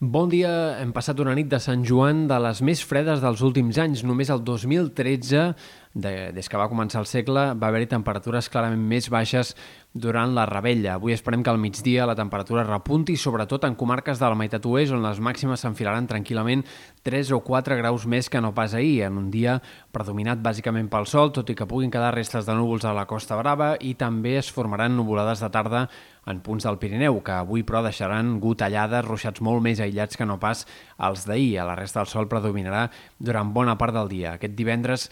Bon dia, hem passat una nit de Sant Joan de les més fredes dels últims anys. Només el 2013, de, des que va començar el segle, va haver-hi temperatures clarament més baixes durant la rebella. Avui esperem que al migdia la temperatura repunti, sobretot en comarques de la meitat oest, on les màximes s'enfilaran tranquil·lament 3 o 4 graus més que no pas ahir, en un dia predominat bàsicament pel sol, tot i que puguin quedar restes de núvols a la Costa Brava i també es formaran nuvolades de tarda en punts del Pirineu, que avui però deixaran gotellades, ruixats molt més aïllats que no pas els d'ahir. A la resta del sol predominarà durant bona part del dia. Aquest divendres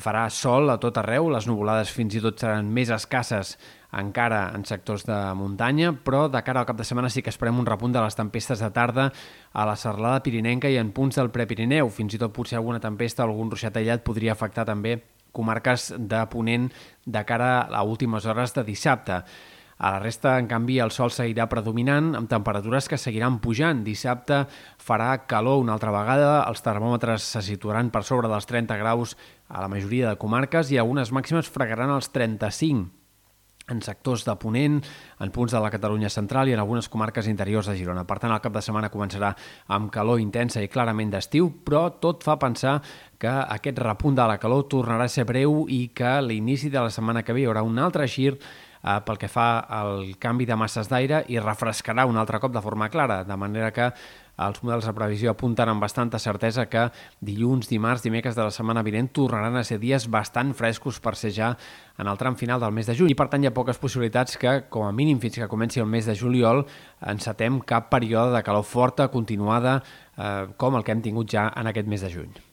farà sol a tot arreu, les nuvolades fins i tot seran més escasses encara en sectors de muntanya, però de cara al cap de setmana sí que esperem un repunt de les tempestes de tarda a la serlada pirinenca i en punts del Prepirineu. Fins i tot potser alguna tempesta, algun ruixat aïllat podria afectar també comarques de Ponent de cara a últimes hores de dissabte. A la resta, en canvi, el sol seguirà predominant amb temperatures que seguiran pujant. Dissabte farà calor una altra vegada, els termòmetres se situaran per sobre dels 30 graus a la majoria de comarques i algunes màximes fregaran els 35 en sectors de Ponent, en punts de la Catalunya central i en algunes comarques interiors de Girona. Per tant, el cap de setmana començarà amb calor intensa i clarament d'estiu, però tot fa pensar que aquest repunt de la calor tornarà a ser breu i que a l'inici de la setmana que ve hi haurà un altre gir eh, pel que fa al canvi de masses d'aire i refrescarà un altre cop de forma clara, de manera que els models de previsió apunten amb bastanta certesa que dilluns, dimarts, dimecres de la setmana vinent tornaran a ser dies bastant frescos per ser ja en el tram final del mes de juny i per tant hi ha poques possibilitats que, com a mínim fins que comenci el mes de juliol, encetem cap període de calor forta, continuada, eh, com el que hem tingut ja en aquest mes de juny.